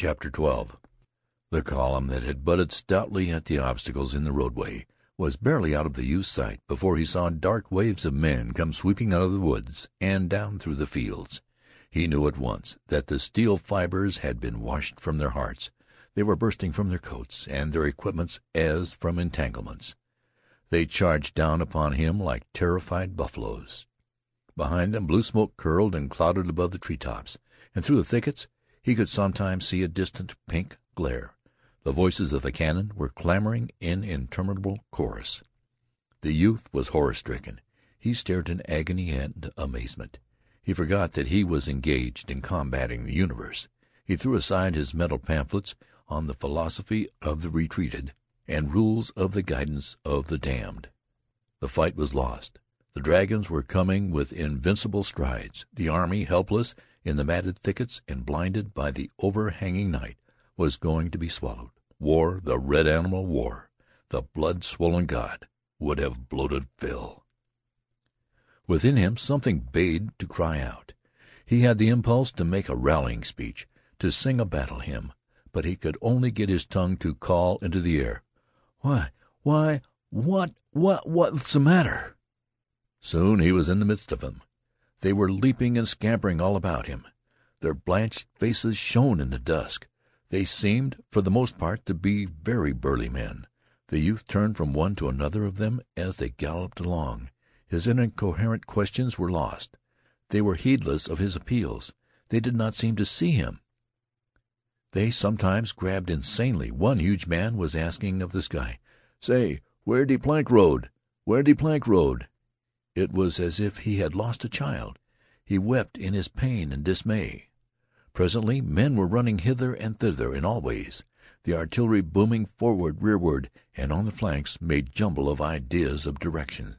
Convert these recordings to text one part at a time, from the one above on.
CHAPTER XII The column that had butted stoutly at the obstacles in the roadway was barely out of the youth's sight before he saw dark waves of men come sweeping out of the woods and down through the fields. He knew at once that the steel fibers had been washed from their hearts. They were bursting from their coats and their equipments as from entanglements. They charged down upon him like terrified buffaloes. Behind them blue smoke curled and clouded above the tree tops, and through the thickets he could sometimes see a distant pink glare. The voices of the cannon were clamoring in interminable chorus. The youth was horror stricken. He stared in agony and amazement. He forgot that he was engaged in combating the universe. He threw aside his mental pamphlets on the philosophy of the retreated and rules of the guidance of the damned. The fight was lost. The dragons were coming with invincible strides. The army, helpless in the matted thickets and blinded by the overhanging night, was going to be swallowed. War, the red animal war, the blood-swollen god, would have bloated fill. Within him something bade to cry out. He had the impulse to make a rallying speech, to sing a battle hymn, but he could only get his tongue to call into the air, "Why, why, what, what, what's the matter?" Soon he was in the midst of them. They were leaping and scampering all about him. Their blanched faces shone in the dusk. They seemed, for the most part, to be very burly men. The youth turned from one to another of them as they galloped along. His incoherent questions were lost. They were heedless of his appeals. They did not seem to see him. They sometimes grabbed insanely. One huge man was asking of the sky, "Say, where de plank road? Where de plank road?" It was as if he had lost a child. He wept in his pain and dismay. Presently men were running hither and thither in all ways. The artillery booming forward, rearward, and on the flanks made jumble of ideas of direction.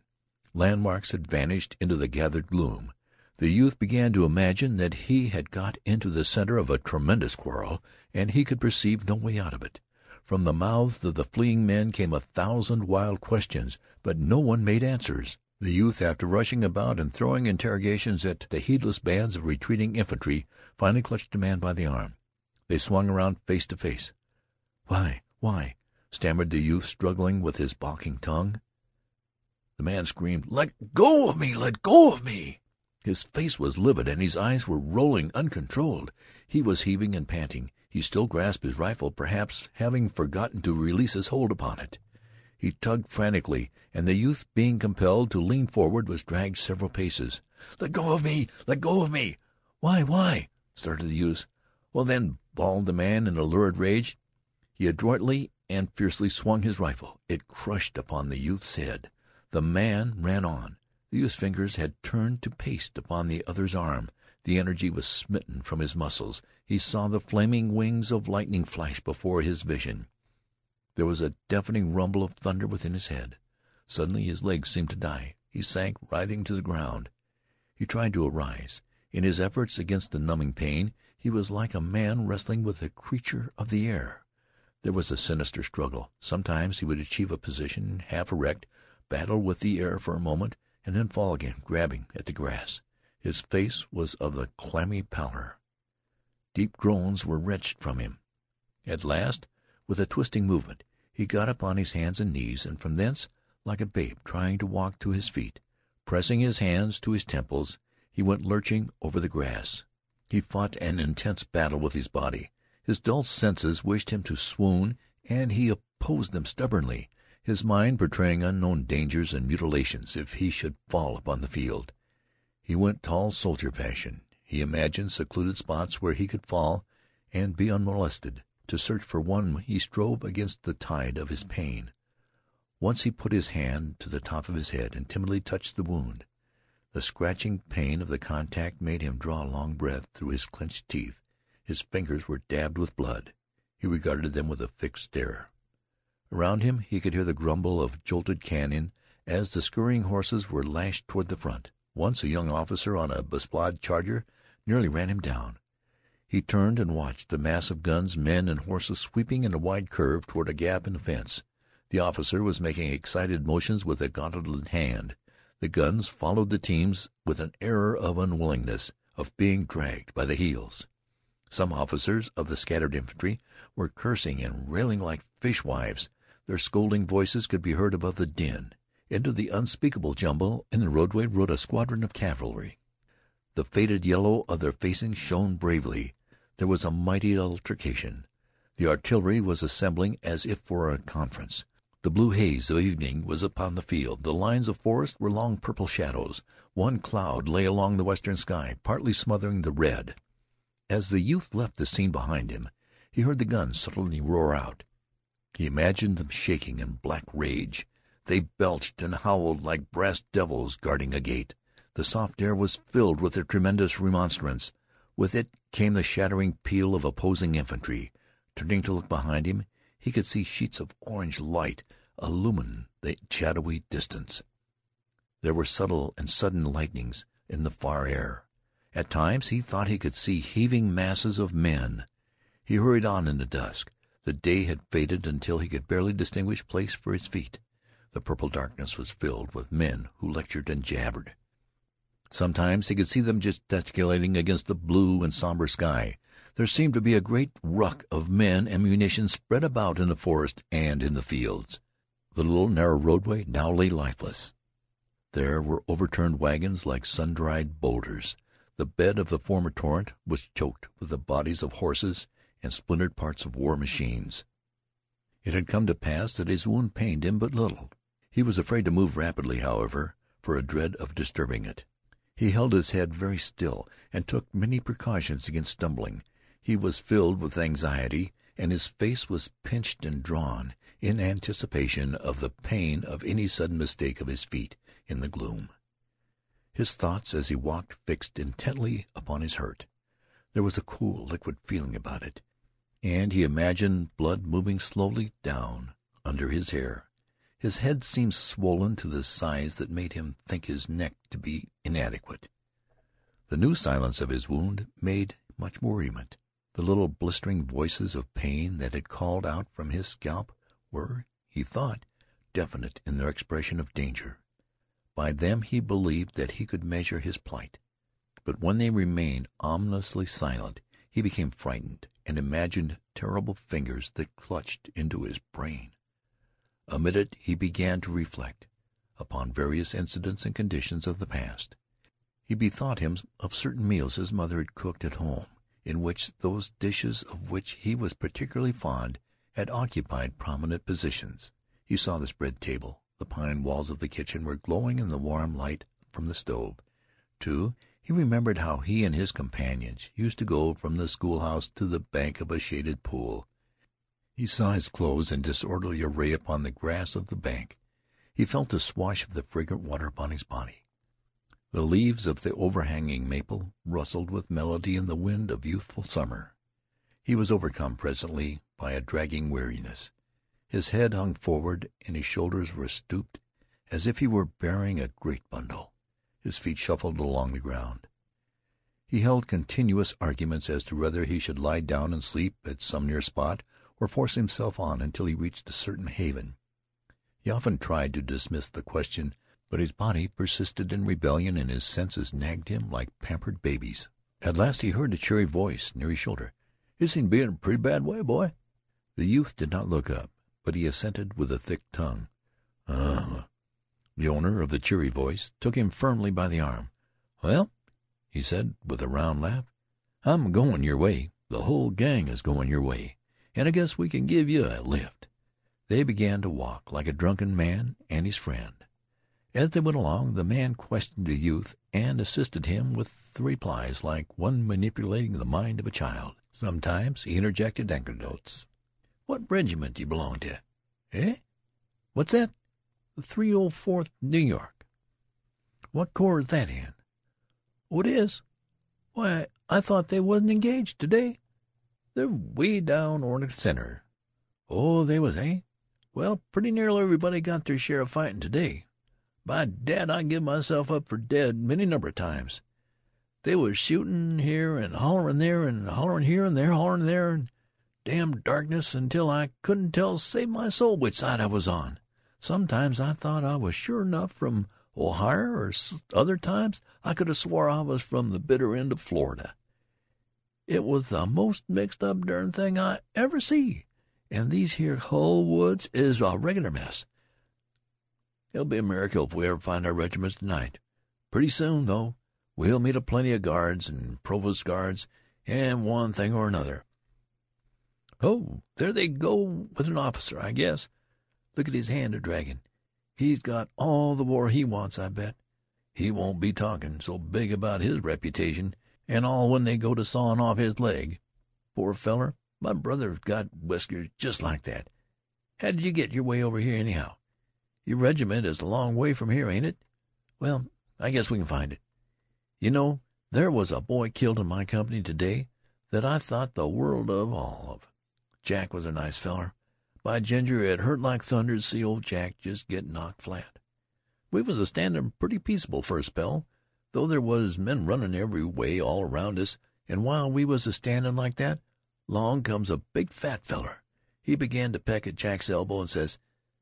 Landmarks had vanished into the gathered gloom. The youth began to imagine that he had got into the center of a tremendous quarrel and he could perceive no way out of it. From the mouths of the fleeing men came a thousand wild questions, but no one made answers. The youth, after rushing about and throwing interrogations at the heedless bands of retreating infantry, finally clutched a man by the arm. They swung around face to face. "Why, why?" stammered the youth, struggling with his balking tongue. The man screamed, "Let go of me! Let go of me!" His face was livid and his eyes were rolling uncontrolled. He was heaving and panting. He still grasped his rifle, perhaps having forgotten to release his hold upon it. He tugged frantically, and the youth, being compelled to lean forward, was dragged several paces. "Let go of me! Let go of me!" "Why? Why?" started the youth. "Well, then," bawled the man in a lurid rage. He adroitly and fiercely swung his rifle. It crushed upon the youth's head. The man ran on. The youth's fingers had turned to paste upon the other's arm. The energy was smitten from his muscles. He saw the flaming wings of lightning flash before his vision. There was a deafening rumble of thunder within his head. Suddenly his legs seemed to die. He sank writhing to the ground. He tried to arise. In his efforts against the numbing pain he was like a man wrestling with a creature of the air. There was a sinister struggle. Sometimes he would achieve a position, half erect, battle with the air for a moment, and then fall again, grabbing at the grass. His face was of the clammy pallor. Deep groans were wrenched from him. At last, with a twisting movement, he got upon his hands and knees, and from thence, like a babe trying to walk to his feet, pressing his hands to his temples, he went lurching over the grass. He fought an intense battle with his body. His dull senses wished him to swoon, and he opposed them stubbornly, his mind portraying unknown dangers and mutilations if he should fall upon the field. He went tall soldier fashion. He imagined secluded spots where he could fall and be unmolested. To search for one he strove against the tide of his pain. Once he put his hand to the top of his head and timidly touched the wound. The scratching pain of the contact made him draw a long breath through his clenched teeth. His fingers were dabbed with blood. He regarded them with a fixed stare. Around him he could hear the grumble of jolted cannon as the scurrying horses were lashed toward the front. Once a young officer on a besplashed charger nearly ran him down. He turned and watched the mass of guns, men, and horses sweeping in a wide curve toward a gap in the fence. The officer was making excited motions with a gauntleted hand. The guns followed the teams with an air of unwillingness, of being dragged by the heels. Some officers of the scattered infantry were cursing and railing like fishwives. Their scolding voices could be heard above the din. Into the unspeakable jumble in the roadway rode a squadron of cavalry. The faded yellow of their facings shone bravely. There was a mighty altercation. The artillery was assembling as if for a conference. The blue haze of evening was upon the field. The lines of forest were long purple shadows. One cloud lay along the western sky, partly smothering the red. As the youth left the scene behind him, he heard the guns suddenly roar out. He imagined them shaking in black rage. They belched and howled like brass devils guarding a gate. The soft air was filled with their tremendous remonstrance. With it came the shattering peal of opposing infantry. Turning to look behind him, he could see sheets of orange light illumine the shadowy distance. There were subtle and sudden lightnings in the far air. At times he thought he could see heaving masses of men. He hurried on in the dusk. The day had faded until he could barely distinguish place for his feet. The purple darkness was filled with men who lectured and jabbered. Sometimes he could see them gesticulating against the blue and somber sky. There seemed to be a great ruck of men and munitions spread about in the forest and in the fields. The little narrow roadway now lay lifeless. There were overturned wagons like sun-dried boulders. The bed of the former torrent was choked with the bodies of horses and splintered parts of war machines. It had come to pass that his wound pained him but little. He was afraid to move rapidly, however, for a dread of disturbing it. He held his head very still, and took many precautions against stumbling. He was filled with anxiety, and his face was pinched and drawn, in anticipation of the pain of any sudden mistake of his feet in the gloom. His thoughts as he walked fixed intently upon his hurt. There was a cool, liquid feeling about it, and he imagined blood moving slowly down under his hair. His head seemed swollen to the size that made him think his neck to be inadequate. The new silence of his wound made much worriment. The little blistering voices of pain that had called out from his scalp were, he thought, definite in their expression of danger. By them he believed that he could measure his plight. But when they remained ominously silent, he became frightened, and imagined terrible fingers that clutched into his brain. Amid it he began to reflect upon various incidents and conditions of the past. He bethought him of certain meals his mother had cooked at home, in which those dishes of which he was particularly fond had occupied prominent positions. He saw the spread table. The pine walls of the kitchen were glowing in the warm light from the stove. Too, he remembered how he and his companions used to go from the schoolhouse to the bank of a shaded pool, he saw his clothes in disorderly array upon the grass of the bank. He felt the swash of the fragrant water upon his body. The leaves of the overhanging maple rustled with melody in the wind of youthful summer. He was overcome presently by a dragging weariness. His head hung forward and his shoulders were stooped as if he were bearing a great bundle. His feet shuffled along the ground. He held continuous arguments as to whether he should lie down and sleep at some near spot or force himself on until he reached a certain haven. He often tried to dismiss the question, but his body persisted in rebellion and his senses nagged him like pampered babies. At last he heard a cheery voice near his shoulder. "You seem to be in a pretty bad way, boy." The youth did not look up, but he assented with a thick tongue. "Uh." The owner of the cheery voice took him firmly by the arm. "Well," he said with a round laugh, "I'm goin' your way. The whole gang is goin' your way and I guess we can give you a lift." They began to walk like a drunken man and his friend. As they went along, the man questioned the youth and assisted him with the replies like one manipulating the mind of a child. Sometimes he interjected anecdotes. "What regiment do you belong to?" "Eh? What's that?" "The 304th New York." "What corps is that in?" "Oh, it is? Why, I thought they wasn't engaged to day. They're way down Ord Center. Oh, they was, eh? Well, pretty nearly everybody got their share of fightin' to day. By dad, I give myself up for dead many number of times. They was shootin' here and hollerin' there and hollerin' here and there hollerin' there and damn darkness until I couldn't tell save my soul which side I was on. Sometimes I thought I was sure enough from Ohio, or other times I could have swore I was from the bitter end of Florida. It was the most mixed up dern thing I ever see. And these here hull woods is a regular mess. It'll be a miracle if we ever find our regiments tonight. Pretty soon, though, we'll meet a plenty of guards and provost guards and one thing or another. Oh, there they go with an officer, I guess. Look at his hand a dragging. He's got all the war he wants, I bet. He won't be talking so big about his reputation and all when they go to sawing off his leg. Poor feller, my brother's got whiskers just like that. How did you get your way over here, anyhow? Your regiment is a long way from here, ain't it? Well, I guess we can find it. You know, there was a boy killed in my company today that I thought the world of all of. Jack was a nice feller. By ginger, it hurt like thunder to see old Jack just get knocked flat. We was a standin' pretty peaceable for a spell, though there was men runnin' every way all around us, and while we was a standin' like that, long comes a big fat feller. He began to peck at Jack's elbow and says,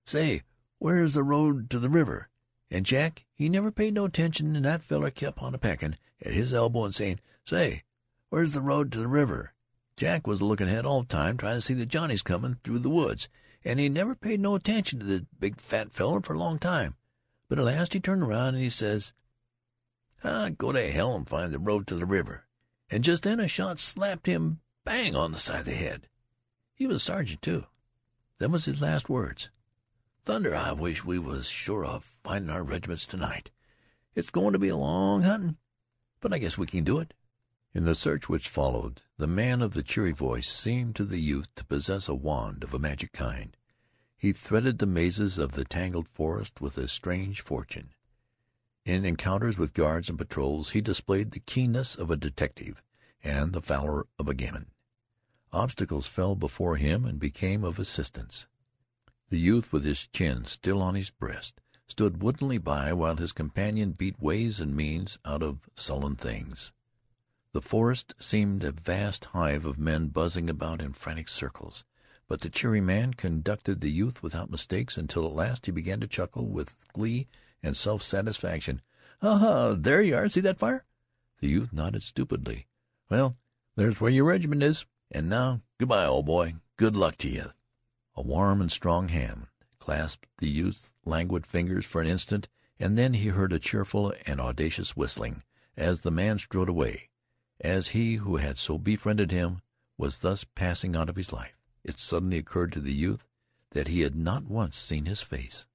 "Say, where's the road to the river?" And Jack, he never paid no attention, and that feller kept on a peckin' at his elbow and sayin', "Say, where's the road to the river?" Jack was a lookin' ahead all the time, tryin' to see the Johnnies comin' through the woods, and he never paid no attention to the big fat feller for a long time. But at last he turned around and he says, "Ah, go to hell and find the road to the river." And just then a shot slapped him bang on the side of the head. He was a sergeant, too. Them was his last words. Thunder, I wish we was sure of findin' our regiments tonight. It's goin' to be a long huntin', but I guess we can do it. In the search which followed, the man of the cheery voice seemed to the youth to possess a wand of a magic kind. He threaded the mazes of the tangled forest with a strange fortune. In encounters with guards and patrols he displayed the keenness of a detective and the valor of a gamin. Obstacles fell before him and became of assistance. The youth, with his chin still on his breast, stood woodenly by while his companion beat ways and means out of sullen things. The forest seemed a vast hive of men buzzing about in frantic circles, but the cheery man conducted the youth without mistakes until at last he began to chuckle with glee and self satisfaction. "Ah, there you are! See that fire?" The youth nodded stupidly. "Well, there's where your regiment is. And now, good bye, old boy. Good luck to you." A warm and strong hand clasped the youth's languid fingers for an instant, and then he heard a cheerful and audacious whistling as the man strode away. As he who had so befriended him was thus passing out of his life, it suddenly occurred to the youth that he had not once seen his face.